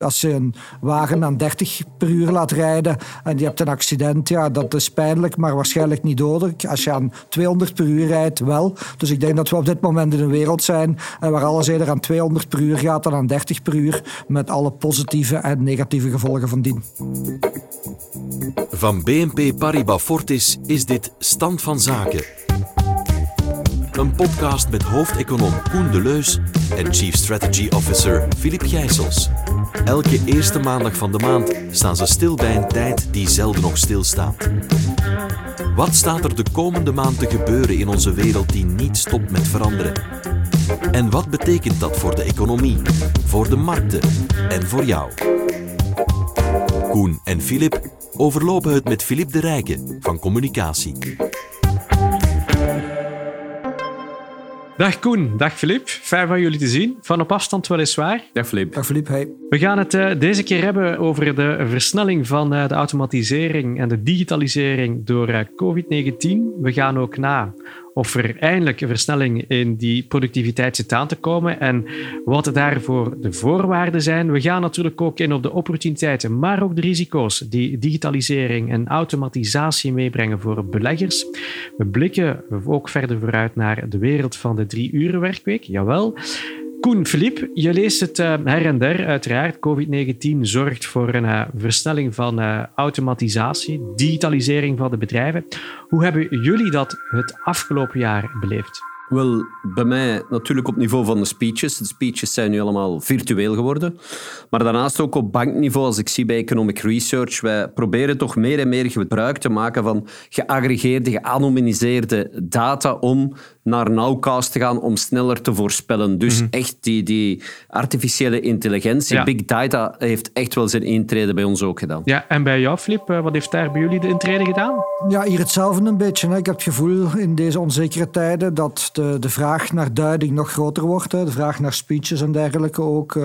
Als je een wagen aan 30 per uur laat rijden en je hebt een accident, ja, dat is pijnlijk, maar waarschijnlijk niet dodelijk. Als je aan 200 per uur rijdt, wel. Dus ik denk dat we op dit moment in een wereld zijn eh, waar alles eerder aan 200 per uur gaat dan aan 30 per uur, met alle positieve en negatieve gevolgen van dien. Van BNP Paribas Fortis is dit Stand van Zaken. Een podcast met hoofdeconoom Koen Deleus en Chief Strategy Officer Filip Gijsels. Elke eerste maandag van de maand staan ze stil bij een tijd die zelden nog stilstaat. Wat staat er de komende maand te gebeuren in onze wereld die niet stopt met veranderen? En wat betekent dat voor de economie, voor de markten en voor jou? Koen en Filip overlopen het met Filip de Rijke van Communicatie. Dag Koen, dag Filip. Fijn van jullie te zien. Van op afstand weliswaar. Dag Filip. Dag Filip, hey. We gaan het uh, deze keer hebben over de versnelling van uh, de automatisering en de digitalisering door uh, COVID-19. We gaan ook na of er eindelijk een versnelling in die productiviteit zit aan te komen en wat daarvoor de voorwaarden zijn. We gaan natuurlijk ook in op de opportuniteiten, maar ook de risico's die digitalisering en automatisatie meebrengen voor beleggers. We blikken ook verder vooruit naar de wereld van de drie uren werkweek, jawel. Koen, Filip, je leest het uh, her en der, uiteraard. COVID-19 zorgt voor een uh, versnelling van uh, automatisatie, digitalisering van de bedrijven. Hoe hebben jullie dat het afgelopen jaar beleefd? Wel, bij mij natuurlijk op niveau van de speeches. De speeches zijn nu allemaal virtueel geworden. Maar daarnaast ook op bankniveau, als ik zie bij Economic Research. Wij proberen toch meer en meer gebruik te maken van geaggregeerde, geanonimiseerde data om naar Nowcast te gaan om sneller te voorspellen. Dus mm -hmm. echt die, die artificiële intelligentie, ja. big data, heeft echt wel zijn intrede bij ons ook gedaan. Ja, en bij jou, Flip, wat heeft daar bij jullie de intrede gedaan? Ja, hier hetzelfde een beetje. Hè. Ik heb het gevoel in deze onzekere tijden dat de, de vraag naar duiding nog groter wordt. Hè. De vraag naar speeches en dergelijke ook.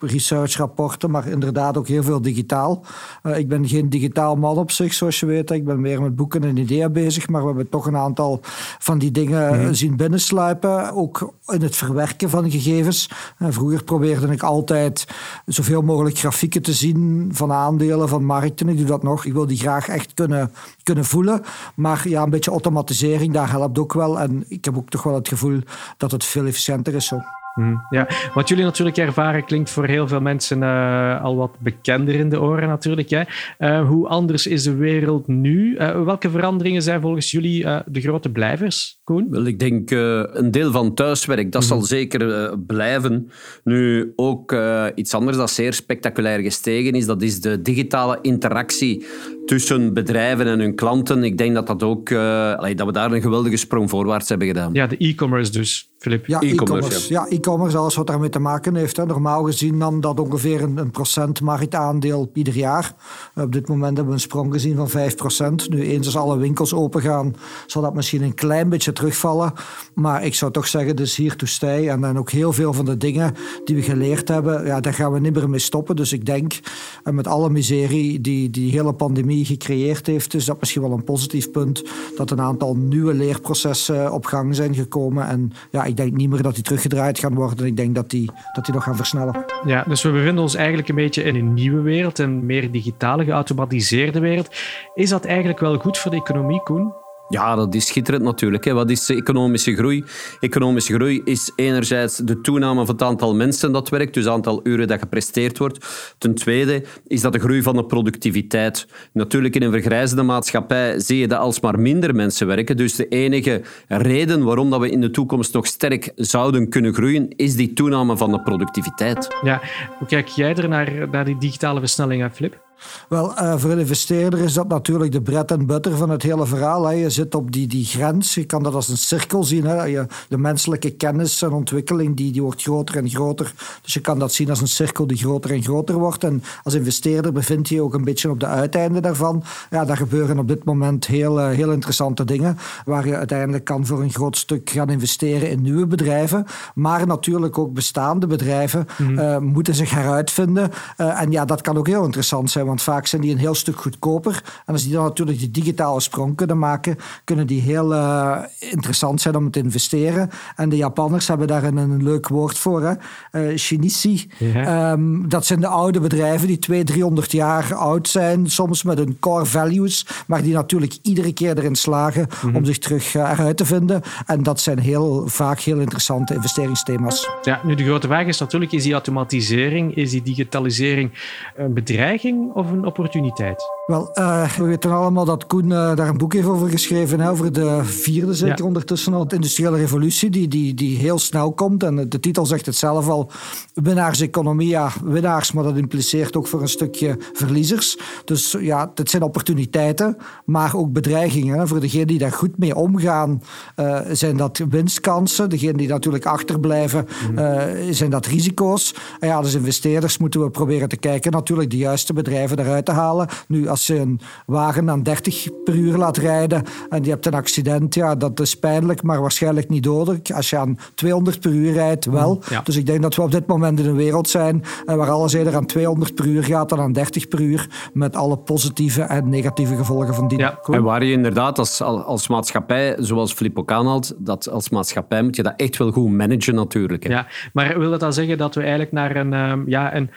Uh, researchrapporten, maar inderdaad ook heel veel digitaal. Uh, ik ben geen digitaal man op zich, zoals je weet. Ik ben meer met boeken en ideeën bezig, maar we hebben toch een aantal van die dingen mm-hmm. zien binnensluipen. Ook in het verwerken van gegevens. Uh, vroeger probeerde ik altijd zoveel mogelijk grafieken te zien van aandelen, van markten. Ik doe dat nog. Ik wil die graag echt kunnen, kunnen voelen. Maar ja, een beetje automatisering, daar helpt ook wel. En ik heb ook toch wel het gevoel dat het veel efficiënter is zo. Mm, ja, wat jullie natuurlijk ervaren klinkt voor heel veel mensen uh, al wat bekender in de oren natuurlijk. Hè. Uh, hoe anders is de wereld nu? Uh, welke veranderingen zijn volgens jullie de grote blijvers, Koen? Wel, ik denk een deel van thuiswerk, dat mm. zal zeker blijven. Nu ook iets anders dat zeer spectaculair gestegen is, dat is de digitale interactie tussen bedrijven en hun klanten. Ik denk dat, dat, ook, dat we daar een geweldige sprong voorwaarts hebben gedaan. Ja, de e-commerce dus. Philip. Ja, e-commerce. Ja, e-commerce, alles wat daarmee te maken heeft. Hè. Normaal gezien nam dat ongeveer een, een procent marktaandeel ieder jaar. Op dit moment hebben we een sprong gezien van 5 procent. Nu, eens als alle winkels open gaan, zal dat misschien een klein beetje terugvallen. Maar ik zou toch zeggen, dus hier to stay. En dan ook heel veel van de dingen die we geleerd hebben, ja, daar gaan we niet meer mee stoppen. Dus ik denk, met alle miserie die die hele pandemie gecreëerd heeft, is dat misschien wel een positief punt dat een aantal nieuwe leerprocessen op gang zijn gekomen. En ja, ik denk niet meer dat die teruggedraaid gaan worden. Ik denk dat die, dat die nog gaan versnellen. Ja, dus we bevinden ons eigenlijk een beetje in een nieuwe wereld, een meer digitale, geautomatiseerde wereld. Is dat eigenlijk wel goed voor de economie, Koen? Ja, dat is schitterend natuurlijk. Wat is economische groei? Economische groei is enerzijds de toename van het aantal mensen dat werkt, dus het aantal uren dat gepresteerd wordt. Ten tweede is dat de groei van de productiviteit. Natuurlijk, in een vergrijzende maatschappij zie je dat alsmaar minder mensen werken. Dus de enige reden waarom dat we in de toekomst nog sterk zouden kunnen groeien, is die toename van de productiviteit. Ja, hoe kijk jij er naar, naar die digitale versnelling, Flip? Wel, uh, voor een investeerder is dat natuurlijk de bread and butter van het hele verhaal. Hè. Je zit op die, die grens, je kan dat als een cirkel zien. Hè. Je, de menselijke kennis en ontwikkeling die, die wordt groter en groter. Dus je kan dat zien als een cirkel die groter en groter wordt. En als investeerder bevind je je ook een beetje op de uiteinde daarvan. Ja, daar gebeuren op dit moment heel, uh, heel interessante dingen. Waar je uiteindelijk kan voor een groot stuk gaan investeren in nieuwe bedrijven. Maar natuurlijk ook bestaande bedrijven mm -hmm. uh, moeten zich heruitvinden. en ja, dat kan ook heel interessant zijn want vaak zijn die een heel stuk goedkoper. En als die dan natuurlijk die digitale sprong kunnen maken, kunnen die heel uh, interessant zijn om te investeren. En de Japanners hebben daar een, een leuk woord voor, hè? Uh, Shinichi. Ja. Um, dat zijn de oude bedrijven die 200, 300 jaar oud zijn, soms met hun core values, maar die natuurlijk iedere keer erin slagen mm -hmm. om zich terug uh, eruit te vinden. En dat zijn heel vaak heel interessante investeringsthema's. Ja, nu de grote vraag is natuurlijk, is die automatisering, is die digitalisering een bedreiging of een opportuniteit? Wel, uh, we weten allemaal dat Koen uh, daar een boek heeft over geschreven, hè, over de vierde zeker ja. ondertussen al, de industriële revolutie, die, die, die heel snel komt. En de titel zegt het zelf al, winnaarseconomie, ja, winnaars, maar dat impliceert ook voor een stukje verliezers. Dus ja, het zijn opportuniteiten, maar ook bedreigingen. Hè. Voor degenen die daar goed mee omgaan, uh, zijn dat winstkansen. Degenen die natuurlijk achterblijven, mm. zijn dat risico's. En ja, als investeerders moeten we proberen te kijken, natuurlijk de juiste bedrijven eruit te halen. Nu, als je een wagen aan 30 per uur laat rijden en je hebt een accident, ja, dat is pijnlijk, maar waarschijnlijk niet dodelijk. Als je aan 200 per uur rijdt, wel. Ja. Dus ik denk dat we op dit moment in een wereld zijn waar alles eerder aan 200 per uur gaat dan aan 30 per uur, met alle positieve en negatieve gevolgen van die. Ja. En waar je inderdaad als, als maatschappij, zoals Filip ook aanhaalt, dat als maatschappij moet je dat echt wel goed managen natuurlijk. Hè. Ja, maar wil dat dan zeggen dat we eigenlijk naar een, um, ja, een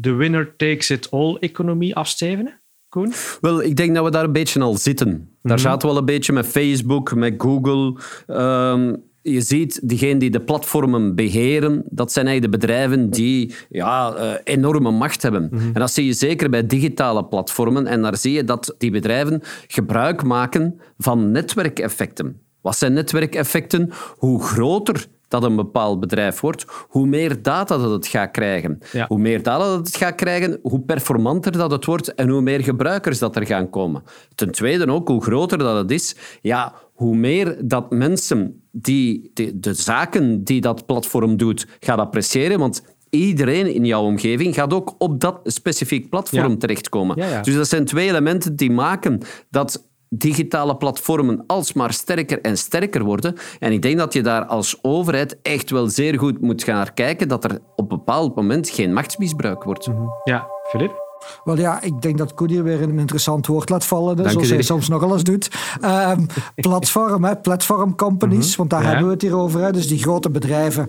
de winner takes it all economie afstevenen? Koen? Wel, ik denk dat we daar een beetje al zitten. Daar mm-hmm. zaten we wel een beetje met Facebook, met Google. Um, je ziet, diegenen die de platformen beheren, dat zijn eigenlijk de bedrijven die ja, uh, enorme macht hebben. Mm-hmm. En dat zie je zeker bij digitale platformen. En daar zie je dat die bedrijven gebruik maken van netwerkeffecten. Wat zijn netwerkeffecten? Hoe groter dat een bepaald bedrijf wordt, hoe meer data dat het gaat krijgen. Ja. Hoe meer data dat het gaat krijgen, hoe performanter dat het wordt en hoe meer gebruikers dat er gaan komen. Ten tweede ook, hoe groter dat het is, ja, hoe meer dat mensen die, de, de zaken die dat platform doet, gaan appreciëren. Want iedereen in jouw omgeving gaat ook op dat specifiek platform ja. terechtkomen. Ja, ja. Dus dat zijn twee elementen die maken dat digitale platformen alsmaar sterker en sterker worden. En ik denk dat je daar als overheid echt wel zeer goed moet gaan kijken dat er op een bepaald moment geen machtsmisbruik wordt. Mm -hmm. Ja, Filip? Wel ja, ik denk dat Koen hier weer een interessant woord laat vallen, dus zoals hij soms nog alles doet. Um, platform, hè, platform companies, mm -hmm. want daar ja. hebben we het hier over. Hè, dus die grote bedrijven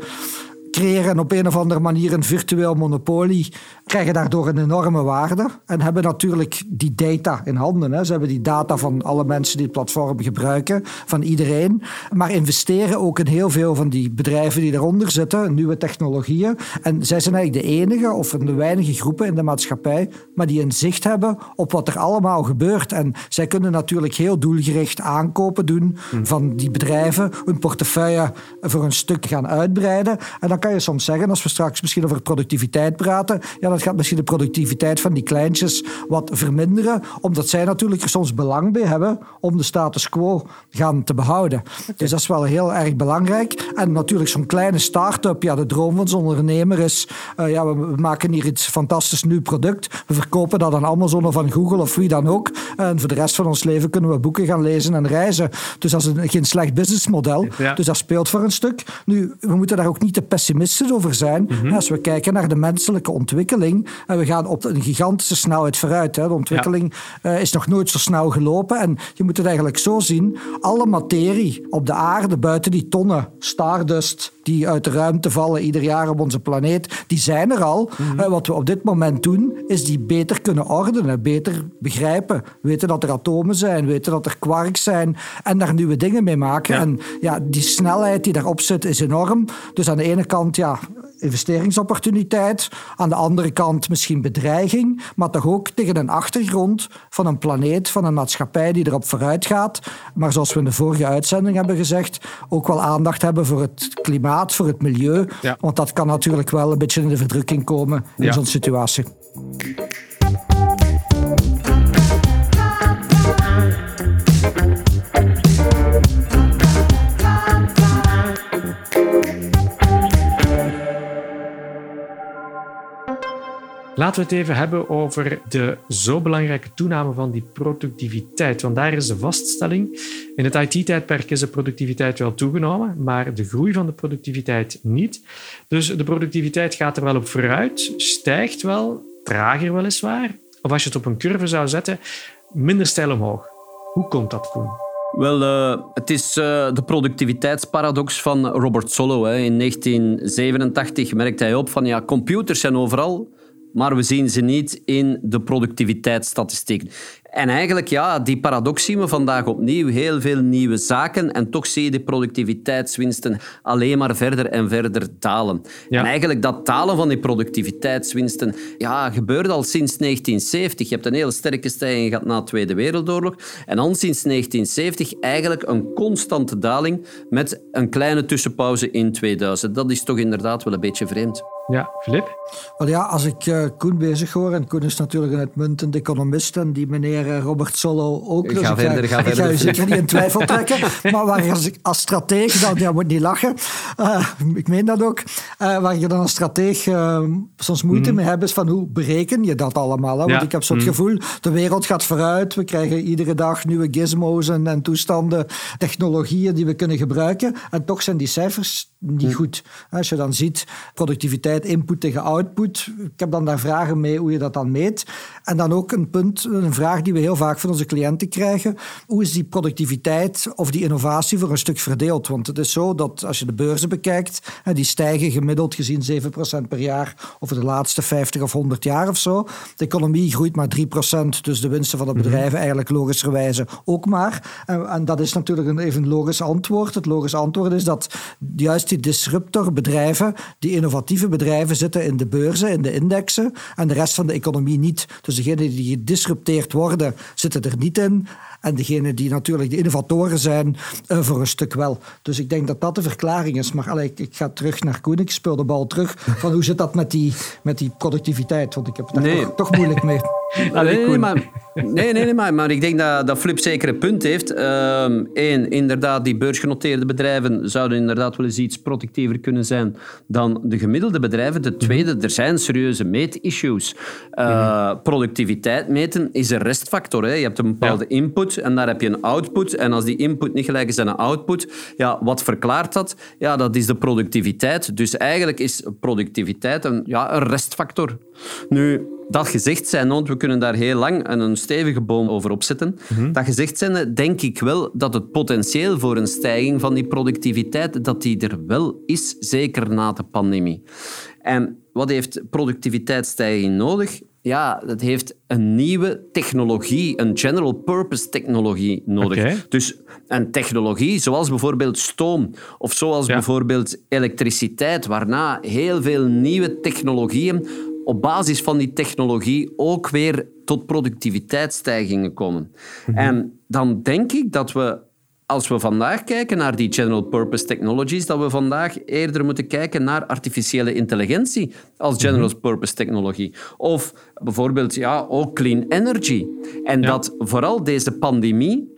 creëren op een of andere manier een virtueel monopolie, krijgen daardoor een enorme waarde en hebben natuurlijk die data in handen. Hè. Ze hebben die data van alle mensen die het platform gebruiken, van iedereen, maar investeren ook in heel veel van die bedrijven die eronder zitten, nieuwe technologieën. En zij zijn eigenlijk de enige of de weinige groepen in de maatschappij, maar die een zicht hebben op wat er allemaal gebeurt. En zij kunnen natuurlijk heel doelgericht aankopen doen van die bedrijven, hun portefeuille voor een stuk gaan uitbreiden. En dan kan je soms zeggen, als we straks misschien over productiviteit praten, ja, dat gaat misschien de productiviteit van die kleintjes wat verminderen, omdat zij natuurlijk er soms belang bij hebben om de status quo gaan te behouden. Okay. Dus dat is wel heel erg belangrijk. En natuurlijk zo'n kleine start-up, ja, de droom van zo'n ondernemer is, uh, ja, we maken hier iets fantastisch nieuw product, we verkopen dat aan Amazon of aan Google of wie dan ook. En voor de rest van ons leven kunnen we boeken gaan lezen en reizen. Dus dat is een, geen slecht businessmodel. Ja. Dus dat speelt voor een stuk. Nu, we moeten daar ook niet te pessimistisch over zijn. Mm -hmm. Als we kijken naar de menselijke ontwikkeling, en we gaan op een gigantische snelheid vooruit. Hè. De ontwikkeling ja. uh, is nog nooit zo snel gelopen. En je moet het eigenlijk zo zien: alle materie op de aarde, buiten die tonnen stardust die uit de ruimte vallen ieder jaar op onze planeet, die zijn er al. Mm -hmm. uh, wat we op dit moment doen, is die beter kunnen ordenen, beter begrijpen. Weten dat er atomen zijn, weten dat er quarks zijn en daar nieuwe dingen mee maken. Ja. En ja, die snelheid die daarop zit, is enorm. Dus aan de ene kant, ja, investeringsopportuniteit. Aan de andere kant misschien bedreiging, maar toch ook tegen een achtergrond van een planeet, van een maatschappij die erop vooruit gaat. Maar zoals we in de vorige uitzending hebben gezegd, ook wel aandacht hebben voor het klimaat, voor het milieu. Ja. Want dat kan natuurlijk wel een beetje in de verdrukking komen in ja. zo'n situatie. Laten we het even hebben over de zo belangrijke toename van die productiviteit. Want daar is de vaststelling. In het IT-tijdperk is de productiviteit wel toegenomen, maar de groei van de productiviteit niet. Dus de productiviteit gaat er wel op vooruit, stijgt wel, trager weliswaar. of als je het op een curve zou zetten, minder stijl omhoog. Hoe komt dat, Koen? Wel, uh, het is uh, de productiviteitsparadox van Robert Solow. In 1987 merkte hij op van ja, computers zijn overal, maar we zien ze niet in de productiviteitsstatistieken. En eigenlijk, ja, die paradox zien we vandaag opnieuw. Heel veel nieuwe zaken en toch zie je de productiviteitswinsten alleen maar verder en verder dalen. En eigenlijk dat dalen van die productiviteitswinsten ja, gebeurde al sinds 1970. Je hebt een hele sterke stijging gehad na de Tweede Wereldoorlog. En dan sinds 1970 eigenlijk een constante daling met een kleine tussenpauze in 2000. Dat is toch inderdaad wel een beetje vreemd. Ja, Filip? Wel ja, als ik uh, Koen bezig hoor, en Koen is natuurlijk een uitmuntend economist, en die meneer eh, Robert Solo ook. Dus ga dus verder, ik ga, ga, verder. ga je zeker niet in twijfel trekken. maar waar als, als strateeg, dan ja, moet niet lachen, uh, ik meen dat ook, waar je dan als strateeg soms moeite mm. mee hebt, is van hoe bereken je dat allemaal? Hè? Want ja. ik heb zo'n mm. gevoel, de wereld gaat vooruit, we krijgen iedere dag nieuwe gizmos en, en toestanden, technologieën die we kunnen gebruiken, en toch zijn die cijfers niet mm. goed. Als je dan ziet, productiviteit, input tegen output, ik heb dan daar vragen mee hoe je dat dan meet. En dan ook een punt, een vraag die we heel vaak van onze cliënten krijgen. Hoe is die productiviteit of die innovatie voor een stuk verdeeld? Want het is zo dat als je de beurzen bekijkt, die stijgen gemiddeld gezien 7% per jaar over de laatste 50 of 100 jaar of zo. De economie groeit maar 3%, dus de winsten van de mhm. bedrijven eigenlijk logischerwijze ook maar. En, en dat is natuurlijk een even logisch antwoord. Het logische antwoord is dat juist die disruptor bedrijven, die innovatieve bedrijven zitten in de beurzen, in de indexen en de rest van de economie niet. Dus degenen die gedisrupteerd worden, zitten er niet in. En degenen die natuurlijk de innovatoren zijn, uh, voor een stuk wel. Dus ik denk dat dat de verklaring is. Maar allee, ik, ik, ga terug naar Koen. Speel de bal terug. Van hoe zit dat met die, met die productiviteit? Want ik heb het daar toch, toch moeilijk mee. Nee, nee, maar, nee, nee, maar, maar ik denk dat, dat Flip zeker een punt heeft. Eén, ehm, inderdaad, die beursgenoteerde bedrijven zouden inderdaad wel eens iets productiever kunnen zijn dan de gemiddelde bedrijven. De tweede, er zijn serieuze meetissues. Uh, productiviteit meten is een restfactor. Hè. Je hebt een bepaalde input en daar heb je een output. En als die input niet gelijk is aan een output, ja, wat verklaart dat? Ja, dat is de productiviteit. Dus eigenlijk is productiviteit een, ja, een restfactor. Nu, dat gezegd zijn, want we kunnen daar heel lang en een stevige boom over opzetten. Mm Dat gezegd zijn, denk ik wel dat het potentieel voor een stijging van die productiviteit, dat die er wel is, zeker na de pandemie. En wat heeft productiviteitsstijging nodig? Ja, dat heeft een nieuwe technologie, een general purpose technologie nodig. Dus een technologie zoals bijvoorbeeld stoom of zoals bijvoorbeeld elektriciteit, waarna heel veel nieuwe technologieën op basis van die technologie ook weer tot productiviteitsstijgingen komen. Mhm. En dan denk ik dat we, als we vandaag kijken naar die general purpose technologies, dat we vandaag eerder moeten kijken naar artificiële intelligentie als mhm. general purpose technologie. Of bijvoorbeeld ja, ook clean energy. En dat vooral deze pandemie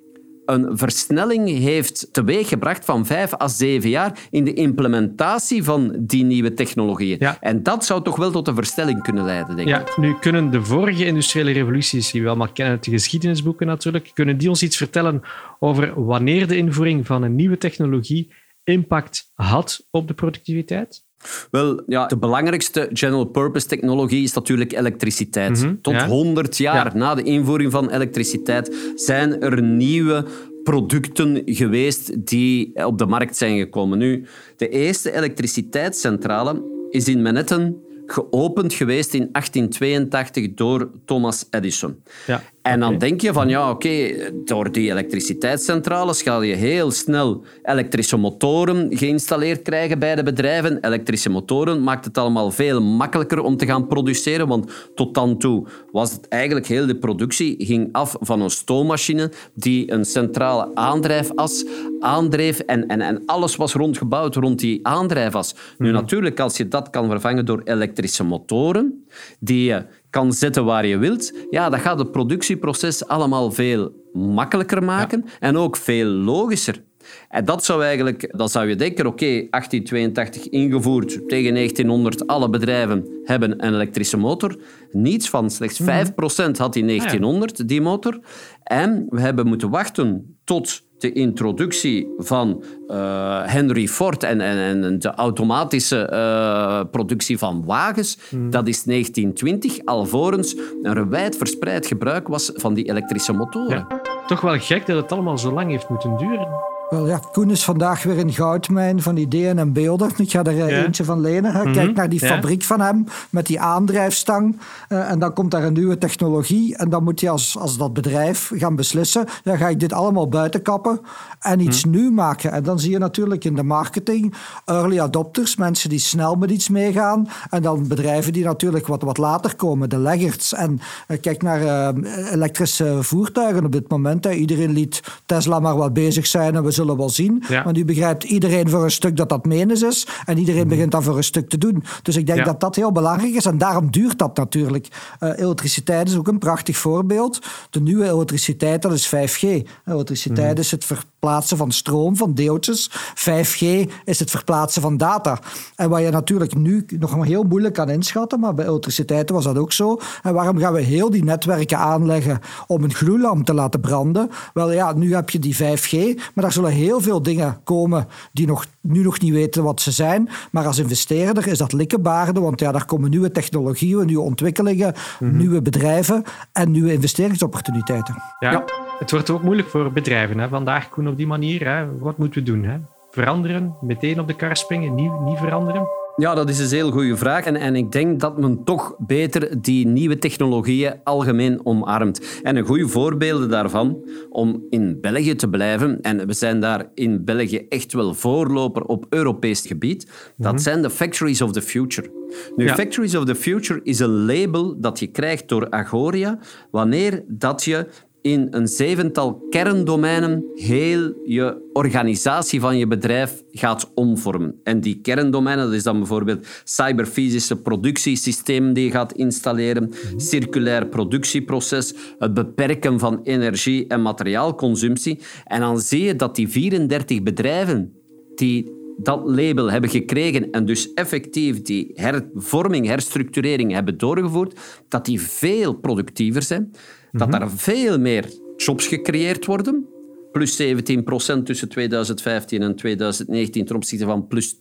een versnelling heeft teweeggebracht van vijf à zeven jaar in de implementatie van die nieuwe technologieën. En dat zou toch wel tot een versnelling kunnen leiden, denk ja, Nu kunnen de vorige industriële revoluties, die we allemaal kennen uit de geschiedenisboeken natuurlijk, kunnen die ons iets vertellen over wanneer de invoering van een nieuwe technologie impact had op de productiviteit? Wel, ja, de belangrijkste general purpose technologie is natuurlijk elektriciteit. Mhm, Tot 100 jaar na de invoering van elektriciteit zijn er nieuwe producten geweest die op de markt zijn gekomen. Nu, de eerste elektriciteitscentrale is in Manhattan geopend geweest in 1882 door Thomas Edison. Ja. En dan denk je van, ja, oké, door die elektriciteitscentrales ga je heel snel elektrische motoren geïnstalleerd krijgen bij de bedrijven. Elektrische motoren maakt het allemaal veel makkelijker om te gaan produceren, want tot dan toe was het eigenlijk heel de productie ging af van een stoommachine die een centrale aandrijfas aandreef en, en, en alles was rondgebouwd rond die aandrijfas. Nu mhm. natuurlijk, als je dat kan vervangen door elektrische motoren, die je kan zetten waar je wilt, ja, dat gaat het productieproces allemaal veel makkelijker maken en ook veel logischer. En dat zou eigenlijk, dan zou je denken, oké, 1882 ingevoerd, tegen 1900 alle bedrijven hebben een elektrische motor. Niets van, slechts 5% mhm. had in 1900 die motor. En we hebben moeten wachten tot de introductie van uh, Henry Ford en, en, en, de automatische uh, productie van wagens, mm. dat is 1920, alvorens er wijd verspreid gebruik was van die elektrische motoren. Ja. Toch wel gek dat het allemaal zo lang heeft moeten duren. Wel ja, Koen is vandaag weer een goudmijn van ideeën en beelden. Ik ga er eh, eentje van lenen. Mhm. Kijk naar die fabriek van hem met die aandrijfstang. Uh, en dan komt daar een nieuwe technologie. En dan moet je als, als dat bedrijf gaan beslissen. Dan ga ik dit allemaal buiten kappen en iets mm nieuw maken. En dan zie je natuurlijk in de marketing early adopters, mensen die snel met iets meegaan. En dan bedrijven die natuurlijk wat, wat later komen, de laggards. En uh, kijk naar uh, elektrische voertuigen op dit moment. Iedereen liet Tesla maar wat bezig zijn en we zullen wel zien. Ja. Want u begrijpt iedereen voor een stuk dat dat menens is. En iedereen mhm. begint dan voor een stuk te doen. Dus ik denk dat dat heel belangrijk is. En daarom duurt dat natuurlijk. Uh, elektriciteit is ook een prachtig voorbeeld. De nieuwe elektriciteit, dat is 5G. Elektriciteit mm. is het verplaatsen van stroom, van deeltjes. 5G is het verplaatsen van data. En wat je natuurlijk nu nog maar heel moeilijk kan inschatten, maar bij elektriciteit was dat ook zo. En waarom gaan we heel die netwerken aanleggen om een gloeilamp te laten branden? Wel ja, nu heb je die 5G, maar daar zullen heel veel dingen komen die nog, nu nog niet weten wat ze zijn. Maar als investeerder is dat likkenbaarde, want ja, daar komen nieuwe technologieën, nieuwe ontwikkelingen, mhm. nieuwe bedrijven en nieuwe investeringsopportuniteiten. Ja, ja, het wordt ook moeilijk voor bedrijven. Hè? Vandaag, Koen, op die manier. Hè? Wat moeten we doen? Hè? Veranderen, meteen op de kar springen, niet, niet veranderen? Ja, dat is een heel goede vraag. En, en ik denk dat men toch beter die nieuwe technologieën algemeen omarmt. En een goede voorbeeld daarvan, om in België te blijven, en we zijn daar in België echt wel voorloper op Europees gebied, dat mhm. zijn de Factories of the Future. Nu, Factories of the Future is een label dat je krijgt door Agoria wanneer dat je in een zevental kerndomeinen heel je organisatie van je bedrijf gaat omvormen. En die kerndomeinen, dat is dan bijvoorbeeld cyberfysische productiesystemen die je gaat installeren, circulair productieproces, het beperken van energie- en materiaalconsumptie. En dan zie je dat die 34 bedrijven die dat label hebben gekregen en dus effectief die hervorming, herstructurering hebben doorgevoerd, dat die veel productiever zijn, dat mhm. daar veel meer jobs gecreëerd worden. Plus 17% tussen 2015 en 2019 ten opzichte van plus 2%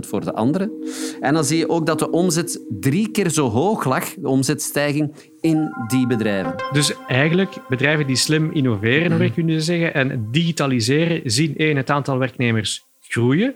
voor de anderen. En dan zie je ook dat de omzet drie keer zo hoog lag, de omzetstijging, in die bedrijven. Dus eigenlijk bedrijven die slim innoveren, mm. kunnen zeggen, en digitaliseren, zien één, het aantal werknemers groeien.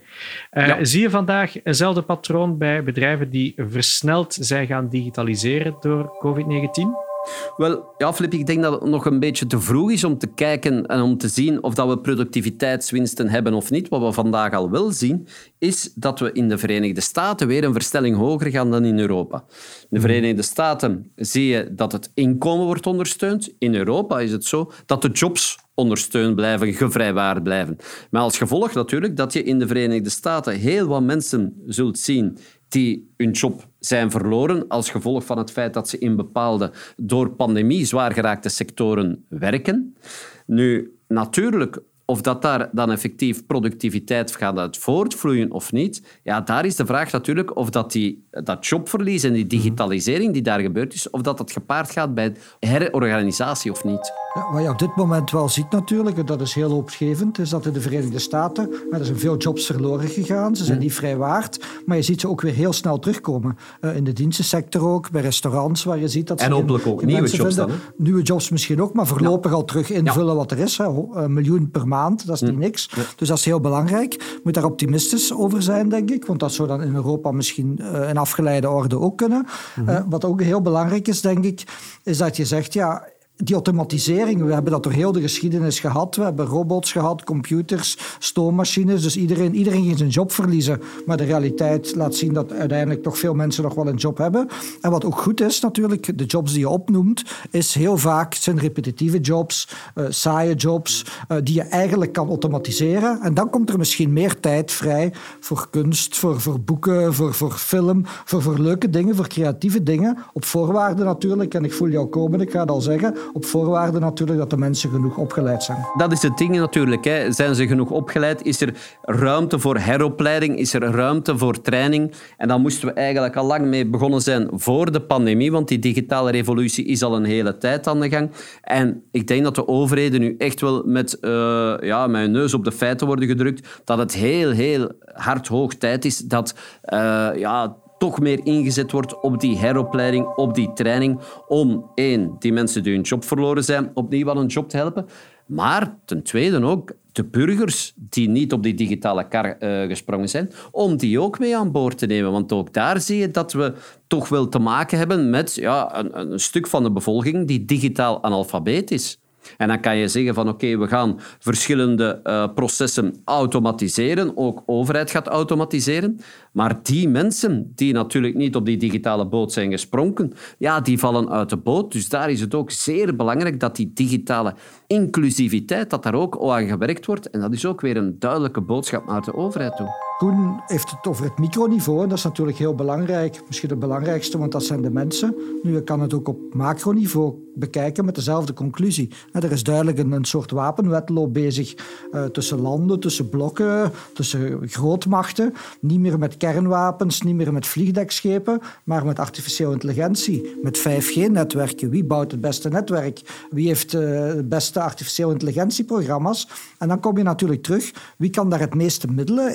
Uh, Zie je vandaag eenzelfde patroon bij bedrijven die versneld zijn gaan digitaliseren door COVID-19? Wel, ja, Flip, ik denk dat het nog een beetje te vroeg is om te kijken en om te zien of dat we productiviteitswinsten hebben of niet. Wat we vandaag al wel zien, is dat we in de Verenigde Staten weer een verstelling hoger gaan dan in Europa. In de Verenigde Staten zie je dat het inkomen wordt ondersteund. In Europa is het zo dat de jobs ondersteund blijven, gevrijwaard blijven. Maar als gevolg natuurlijk dat je in de Verenigde Staten heel wat mensen zult zien die hun job zijn verloren als gevolg van het feit dat ze in bepaalde door pandemie zwaar geraakte sectoren werken. Nu, natuurlijk, of dat daar dan effectief productiviteit gaat uit voortvloeien of niet, ja, daar is de vraag natuurlijk of dat, die, dat jobverlies en die digitalisering die daar gebeurd is, of dat dat gepaard gaat bij herorganisatie of niet. Ja, wat je op dit moment wel ziet natuurlijk, en dat is heel hoopgevend, is dat in de Verenigde Staten er zijn veel jobs verloren gegaan. Ze zijn niet vrij waard, maar je ziet ze ook weer heel snel terugkomen. Uh, in de dienstensector ook, bij restaurants, waar je ziet dat ze En hopelijk ook nieuwe jobs dan. Nieuwe jobs misschien ook, maar voorlopig al terug invullen wat er is. Hè. Een miljoen per maand, dat is niet niks. Dus dat is heel belangrijk. Je moet daar optimistisch over zijn, denk ik, want dat zou dan in Europa misschien uh, in afgeleide orde ook kunnen. Uh, wat ook heel belangrijk is, denk ik, is dat je zegt, ja die automatisering, we hebben dat door heel de geschiedenis gehad. We hebben robots gehad, computers, stoommachines. Dus iedereen, iedereen ging zijn job verliezen. Maar de realiteit laat zien dat uiteindelijk toch veel mensen nog wel een job hebben. En wat ook goed is natuurlijk, de jobs die je opnoemt, is heel vaak zijn repetitieve jobs, uh, saaie jobs, uh, die je eigenlijk kan automatiseren. En dan komt er misschien meer tijd vrij voor kunst, voor, voor boeken, voor, voor film, voor, voor leuke dingen, voor creatieve dingen. Op voorwaarden natuurlijk, en ik voel jou komen, ik ga het al zeggen op voorwaarde natuurlijk dat de mensen genoeg opgeleid zijn. Dat is het ding natuurlijk. Hè. Zijn ze genoeg opgeleid? Is er ruimte voor heropleiding? Is er ruimte voor training? En dan moesten we eigenlijk al lang mee begonnen zijn voor de pandemie, want die digitale revolutie is al een hele tijd aan de gang. En ik denk dat de overheden nu echt wel met, uh, ja, met hun neus op de feiten worden gedrukt, dat het heel, heel hard hoog tijd is dat uh, ja, toch meer ingezet wordt op die heropleiding, op die training, om één, die mensen die hun job verloren zijn, opnieuw aan een job te helpen. Maar ten tweede ook de burgers die niet op die digitale kar uh, gesprongen zijn, om die ook mee aan boord te nemen. Want ook daar zie je dat we toch wel te maken hebben met ja, een, een stuk van de bevolking die digitaal analfabeet is. En dan kan je zeggen van oké, we gaan verschillende uh, processen automatiseren, ook overheid gaat automatiseren. Maar die mensen die natuurlijk niet op die digitale boot zijn gesprongen, ja, die vallen uit de boot. Dus daar is het ook zeer belangrijk dat die digitale inclusiviteit, dat daar ook aan gewerkt wordt. En dat is ook weer een duidelijke boodschap naar de overheid toe. Koen heeft het over het microniveau. En dat is natuurlijk heel belangrijk. Misschien het belangrijkste, want dat zijn de mensen. Nu, je kan het ook op macroniveau bekijken met dezelfde conclusie. Er is duidelijk een, soort wapenwetloop bezig uh, tussen landen, tussen blokken, tussen grootmachten. Niet meer met kernwapens, niet meer met vliegdekschepen, maar met artificiële intelligentie, met 5G-netwerken. Wie bouwt het beste netwerk? Wie heeft uh, de beste artificiële intelligentieprogramma's? En dan kom je natuurlijk terug. Wie kan daar het meeste middelen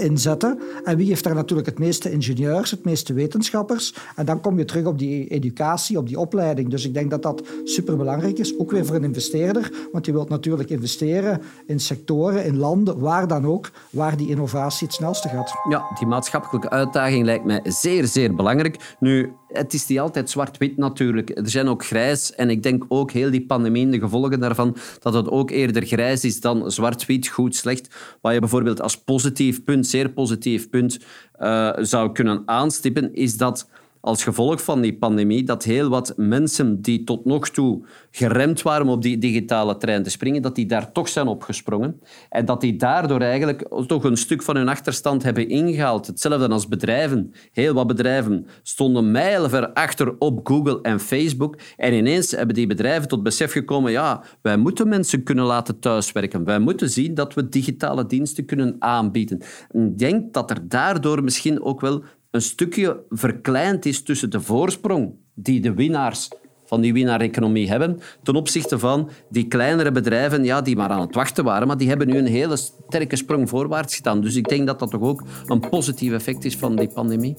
En wie heeft daar natuurlijk het meeste ingenieurs, het meeste wetenschappers? En dan kom je terug op die educatie, op die opleiding. Dus ik denk dat dat superbelangrijk is, ook weer voor een investeerder. Want je wilt natuurlijk investeren in sectoren, in landen, waar dan ook, waar die innovatie het snelste gaat. Ja, die maatschappelijke uitdaging lijkt mij zeer, zeer belangrijk. Nu, het is niet altijd zwart-wit natuurlijk. Er zijn ook grijs. En ik denk ook heel die pandemie, de gevolgen daarvan, dat het ook eerder grijs is dan zwart-wit, goed, slecht. Wat je bijvoorbeeld als positief punt, zeer positief punt, uh, zou kunnen aanstippen, is dat als gevolg van die pandemie dat heel wat mensen die tot nog toe geremd waren om op die digitale trein te springen, dat die daar toch zijn opgesprongen. En dat die daardoor eigenlijk toch een stuk van hun achterstand hebben ingehaald. Hetzelfde als bedrijven. Heel wat bedrijven stonden mijlenver achter op Google en Facebook. En ineens hebben die bedrijven tot besef gekomen, ja, wij moeten mensen kunnen laten thuiswerken. Wij moeten zien dat we digitale diensten kunnen aanbieden. Ik denk dat er daardoor misschien ook wel een stukje verkleind is tussen de voorsprong die de winnaars van die winnaar-economie hebben, ten opzichte van die kleinere bedrijven ja, die maar aan het wachten waren, maar die hebben nu een hele sterke sprong voorwaarts gedaan. Dus ik denk dat dat toch ook een positief effect is van die pandemie.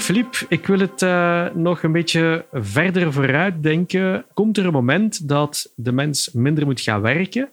Filip, ik wil het uh, nog een beetje verder vooruit denken. Komt er een moment dat de mens minder moet gaan werken,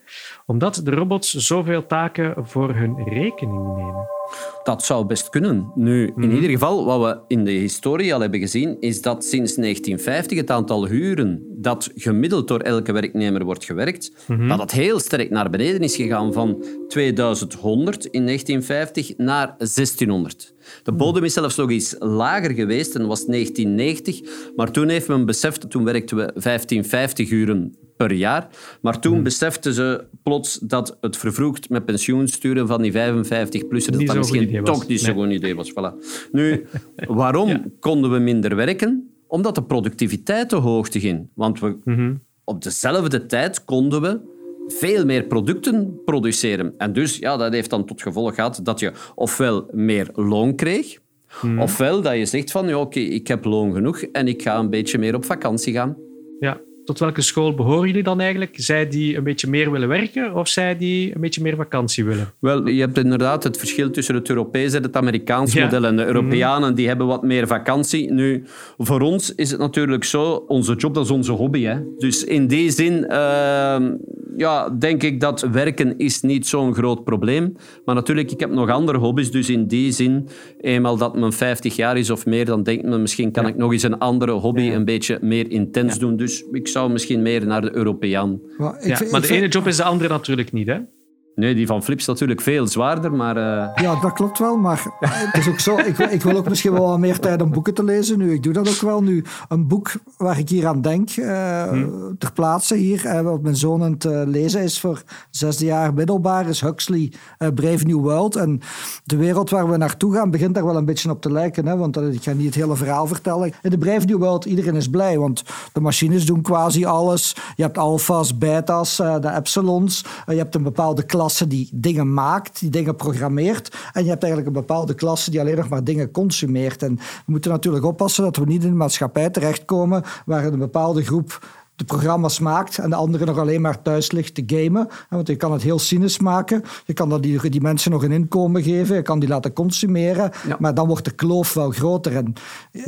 omdat de robots zoveel taken voor hun rekening nemen? Dat zou best kunnen. Nu, in mhm. ieder geval, wat we in de historie al hebben gezien, is dat sinds 1950 het aantal uren dat gemiddeld door elke werknemer wordt gewerkt, mm dat het heel sterk naar beneden is gegaan van 2100 in 1950 naar 1600. De bodem is zelfs nog eens lager geweest en was 1990, maar toen heeft men beseft, toen werkten we 1550 uren per jaar. Maar toen hmm. beseften ze plots dat het vervroegd met pensioen sturen van die 55-plussers dat, dat misschien toch niet zo'n goed idee was. Voilà. Nu, waarom konden we minder werken? Omdat de productiviteit te hoog ging. Want we, mhm. op dezelfde tijd konden we veel meer producten produceren. En dus, ja, dat heeft dan tot gevolg gehad dat je ofwel meer loon kreeg, mhm. ofwel dat je zegt van, ja, oké, ik heb loon genoeg en ik ga een beetje meer op vakantie gaan. Ja, tot welke school behoren jullie dan eigenlijk? Zij die een beetje meer willen werken of zij die een beetje meer vakantie willen? Wel, je hebt inderdaad het verschil tussen het Europese en het Amerikaanse model. En de Europeanen die hebben wat meer vakantie. Nu, voor ons is het natuurlijk zo, onze job dat is onze hobby. Hè? Dus in die zin uh, ja, denk ik dat werken is niet zo'n groot probleem. Maar natuurlijk, ik heb nog andere hobby's. Dus in die zin, eenmaal dat men 50 jaar is of meer, dan denkt men misschien kan ik nog eens een andere hobby een beetje meer intens doen. Dus ik zou misschien meer naar de Europeaan. Maar, ja, maar de ene job is de andere natuurlijk niet, hè? Nee, die van Flips natuurlijk veel zwaarder, maar... Uh... Ja, dat klopt wel, maar het is ook zo. Ik, ik, wil ook misschien wel wat meer tijd om boeken te lezen nu. Ik doe dat ook wel nu. Een boek waar ik hier aan denk, uh, ter plaatse hier, uh, wat mijn zoon aan het lezen is voor zesde jaar middelbaar, is Huxley Brave New World. En de wereld waar we naartoe gaan begint daar wel een beetje op te lijken, hè, want ik ga niet het hele verhaal vertellen. In de Brave New World, iedereen is blij, want de machines doen quasi alles. Je hebt alfa's, beta's, de epsilons. je hebt een bepaalde die dingen maakt, die dingen programmeert. En je hebt eigenlijk een bepaalde klasse die alleen nog maar dingen consumeert. En we moeten natuurlijk oppassen dat we niet in een maatschappij terechtkomen waar een bepaalde groep de programma's maakt en de andere nog alleen maar thuis ligt te gamen. Want je kan het heel cynisch maken. Je kan dat die, die mensen nog een inkomen geven. Je kan die laten consumeren. Maar dan wordt de kloof wel groter. En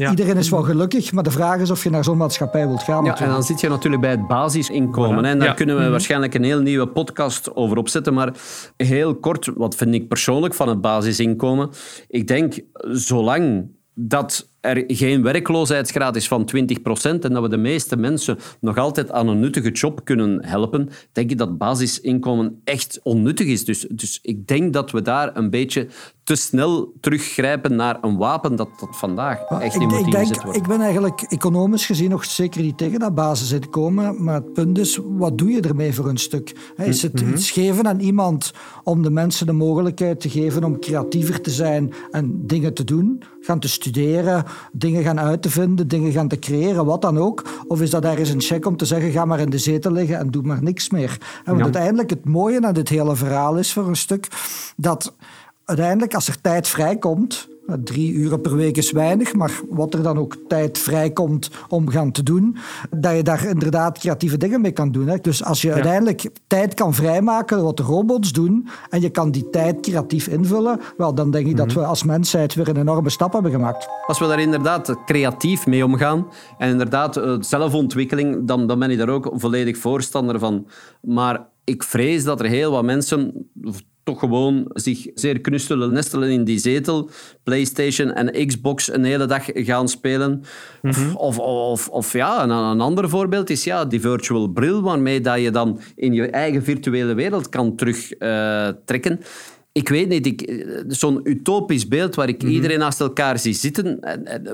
Iedereen is wel gelukkig, maar de vraag is of je naar zo'n maatschappij wilt gaan. Ja, en dan zit je natuurlijk bij het basisinkomen. En daar kunnen we mhm. waarschijnlijk een heel nieuwe podcast over opzetten. Maar heel kort, wat vind ik persoonlijk van het basisinkomen? Ik denk, zolang dat er geen werkloosheidsgraad is van 20% en dat we de meeste mensen nog altijd aan een nuttige job kunnen helpen, denk ik dat basisinkomen echt onnuttig is. Dus, dus ik denk dat we daar een beetje te snel teruggrijpen naar een wapen dat, dat vandaag echt niet moet ingezet worden. Ik ben eigenlijk economisch gezien nog zeker niet tegen dat basisinkomen, maar het punt is, wat doe je ermee voor een stuk? Is het mhm. iets geven aan iemand om de mensen de mogelijkheid te geven om creatiever te zijn en dingen te doen, gaan te studeren, dingen gaan uit te vinden, dingen gaan te creëren, wat dan ook? Of is dat ergens een check om te zeggen, ga maar in de zetel liggen en doe maar niks meer? En want uiteindelijk het mooie aan dit hele verhaal is voor een stuk dat uiteindelijk als er tijd vrijkomt, Drie uren per week is weinig, maar wat er dan ook tijd vrijkomt om gaan te doen, dat je daar inderdaad creatieve dingen mee kan doen. Hè. Dus als je uiteindelijk tijd kan vrijmaken wat de robots doen en je kan die tijd creatief invullen, wel, dan denk ik dat mhm. we als mensheid weer een enorme stap hebben gemaakt. Als we daar inderdaad creatief mee omgaan en inderdaad eh, zelfontwikkeling, dan, dan ben ik daar ook volledig voorstander van. Maar ik vrees dat er heel wat mensen toch gewoon zich zeer knustelen, nestelen in die zetel, PlayStation en Xbox een hele dag gaan spelen. Mhm. of, of, of, ja, een, een, ander voorbeeld is ja, die virtual bril, waarmee dat je dan in je eigen virtuele wereld kan terugtrekken. Uh, ik weet niet, zo'n utopisch beeld waar ik mhm. iedereen naast elkaar zie zitten,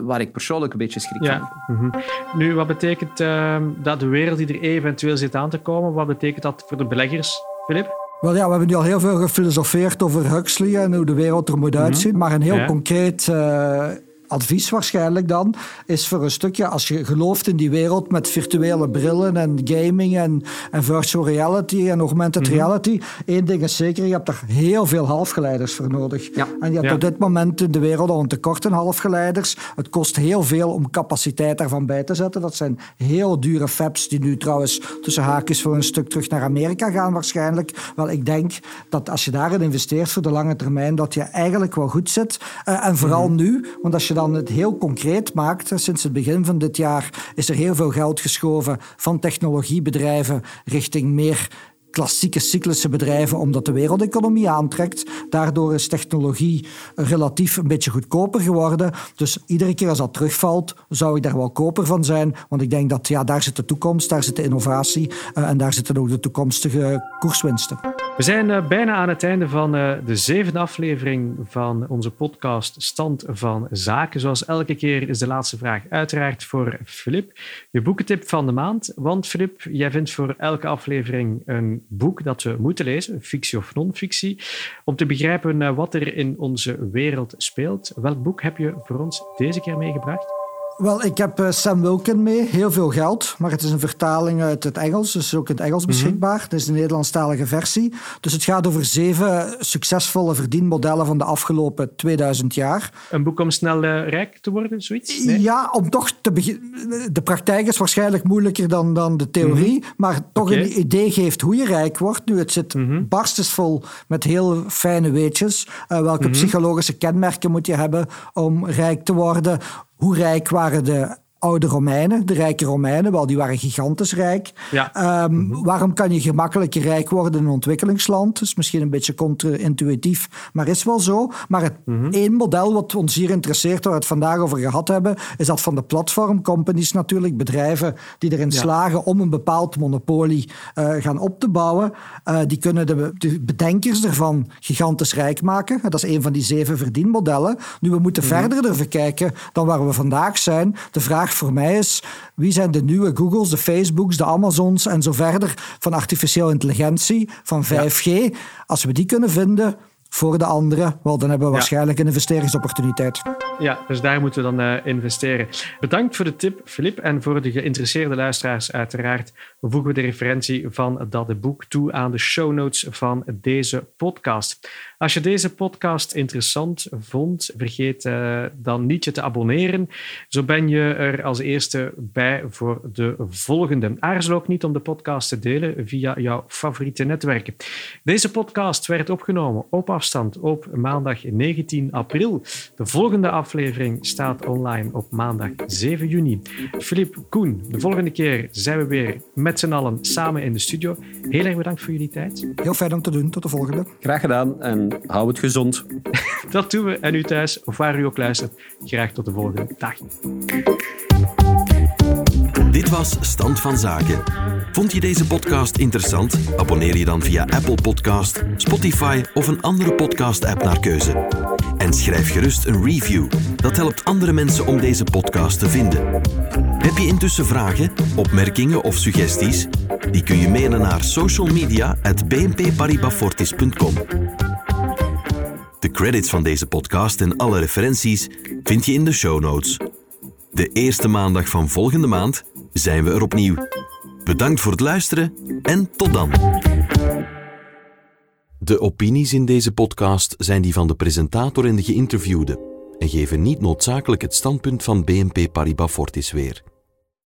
waar ik persoonlijk een beetje schrik ja. van. Mm Nu, wat betekent uh, dat de wereld die er eventueel zit aan te komen, wat betekent dat voor de beleggers, Filip? Wel ja, we hebben nu al heel veel gefilosofeerd over Huxley en hoe de wereld er moet mhm. uitzien. Maar een heel concreet uh, advies waarschijnlijk dan is voor een stukje, als je gelooft in die wereld met virtuele brillen en gaming en, en virtual reality en augmented mhm. reality, één ding is zeker, je hebt daar heel veel halfgeleiders voor nodig. Ja. En je hebt op dit moment in de wereld al een tekort aan halfgeleiders. Het kost heel veel om capaciteit daarvan bij te zetten. Dat zijn heel dure fabs die nu trouwens tussen haakjes voor een stuk terug naar Amerika gaan waarschijnlijk. Wel, ik denk dat als je daarin investeert voor de lange termijn, dat je eigenlijk wel goed zit. Uh, en vooral mhm. nu, want als je dan het heel concreet maakt, sinds het begin van dit jaar is er heel veel geld geschoven van technologiebedrijven richting meer klassieke cyclische bedrijven, omdat de wereldeconomie aantrekt. Daardoor is technologie relatief een beetje goedkoper geworden. Dus iedere keer als dat terugvalt, zou ik daar wel koper van zijn. Want ik denk dat ja, daar zit de toekomst, daar zit de innovatie uh, en daar zitten ook de toekomstige koerswinsten. We zijn uh, bijna aan het einde van uh, de zevende aflevering van onze podcast Stand van Zaken. Zoals elke keer is de laatste vraag uiteraard voor Filip. Je boekentip van de maand. Want Filip, jij vindt voor elke aflevering een boek dat we moeten lezen, fictie of non-fictie, om te begrijpen eh, wat er in onze wereld speelt. Welk boek heb je voor ons deze keer meegebracht? Wel, ik heb eh, Sam Wilkin mee. Heel veel geld. Maar het is een vertaling uit het Engels. Dus ook in het Engels mhm. beschikbaar. Het is de Nederlandstalige versie. Dus het gaat over zeven succesvolle verdienmodellen van de afgelopen 2000 jaar. Een boek om snel uh, rijk te worden, zoiets? Ja, om toch te beginnen. De praktijk is waarschijnlijk moeilijker dan, dan de theorie. Mhm. Maar toch een idee geeft hoe je rijk wordt. Nu, het zit mm barstensvol met heel fijne weetjes. Uh, welke psychologische kenmerken moet je hebben om rijk te worden? Hoe rijk waren de oude Romeinen, de rijke Romeinen, wel, die waren gigantisch rijk. Ja. Ehm, Mhm. Waarom kan je gemakkelijker rijk worden in een ontwikkelingsland? Dat is misschien een beetje contra-intuïtief, maar is wel zo. Maar het Mhm. één model wat ons hier interesseert, waar we het vandaag over gehad hebben, is dat van de platformcompanies natuurlijk, bedrijven die erin slagen om een bepaald monopolie eh, gaan op te bouwen. Eh, die kunnen de, de bedenkers ervan gigantisch rijk maken. Dat is een van die zeven verdienmodellen. Nu, we moeten verder durven kijken dan waar we vandaag zijn. De vraag voor mij is, wie zijn de nieuwe Googles, de Facebooks, de Amazons en zo verder van artificiële intelligentie, van 5G? Als we die kunnen vinden voor de anderen, wel, dan hebben we Ja. waarschijnlijk een investeringsopportuniteit. Ja, dus daar moeten we dan eh, investeren. Bedankt voor de tip, Filip. En voor de geïnteresseerde luisteraars, uiteraard, voegen we de referentie van dat boek toe aan de show notes van deze podcast. Als je deze podcast interessant vond, vergeet eh, dan niet je te abonneren. Zo ben je er als eerste bij voor de volgende. Aarzel ook niet om de podcast te delen via jouw favoriete netwerken. Deze podcast werd opgenomen op afstand op maandag 19 april. De volgende aflevering staat online op maandag 7 juni. Filip, Koen, de volgende keer zijn we weer met z'n allen samen in de studio. Heel erg bedankt voor jullie tijd. Heel fijn om te doen. Tot de volgende. Graag gedaan en hou het gezond. Dat doen we. En u thuis, of waar u ook luistert, graag tot de volgende dag. Dit was Stand van Zaken. Vond je deze podcast interessant? Abonneer je dan via Apple Podcast, Spotify of een andere podcast-app naar keuze. En schrijf gerust een review. Dat helpt andere mensen om deze podcast te vinden. Heb je intussen vragen, opmerkingen of suggesties? Die kun je mailen naar socialmedia.bnpparibafortis.com. De credits van deze podcast en alle referenties vind je in de show notes. De eerste maandag van volgende maand zijn we er opnieuw. Bedankt voor het luisteren en tot dan. De opinies in deze podcast zijn die van de presentator en de geïnterviewde en geven niet noodzakelijk het standpunt van BNP Paribas Fortis weer.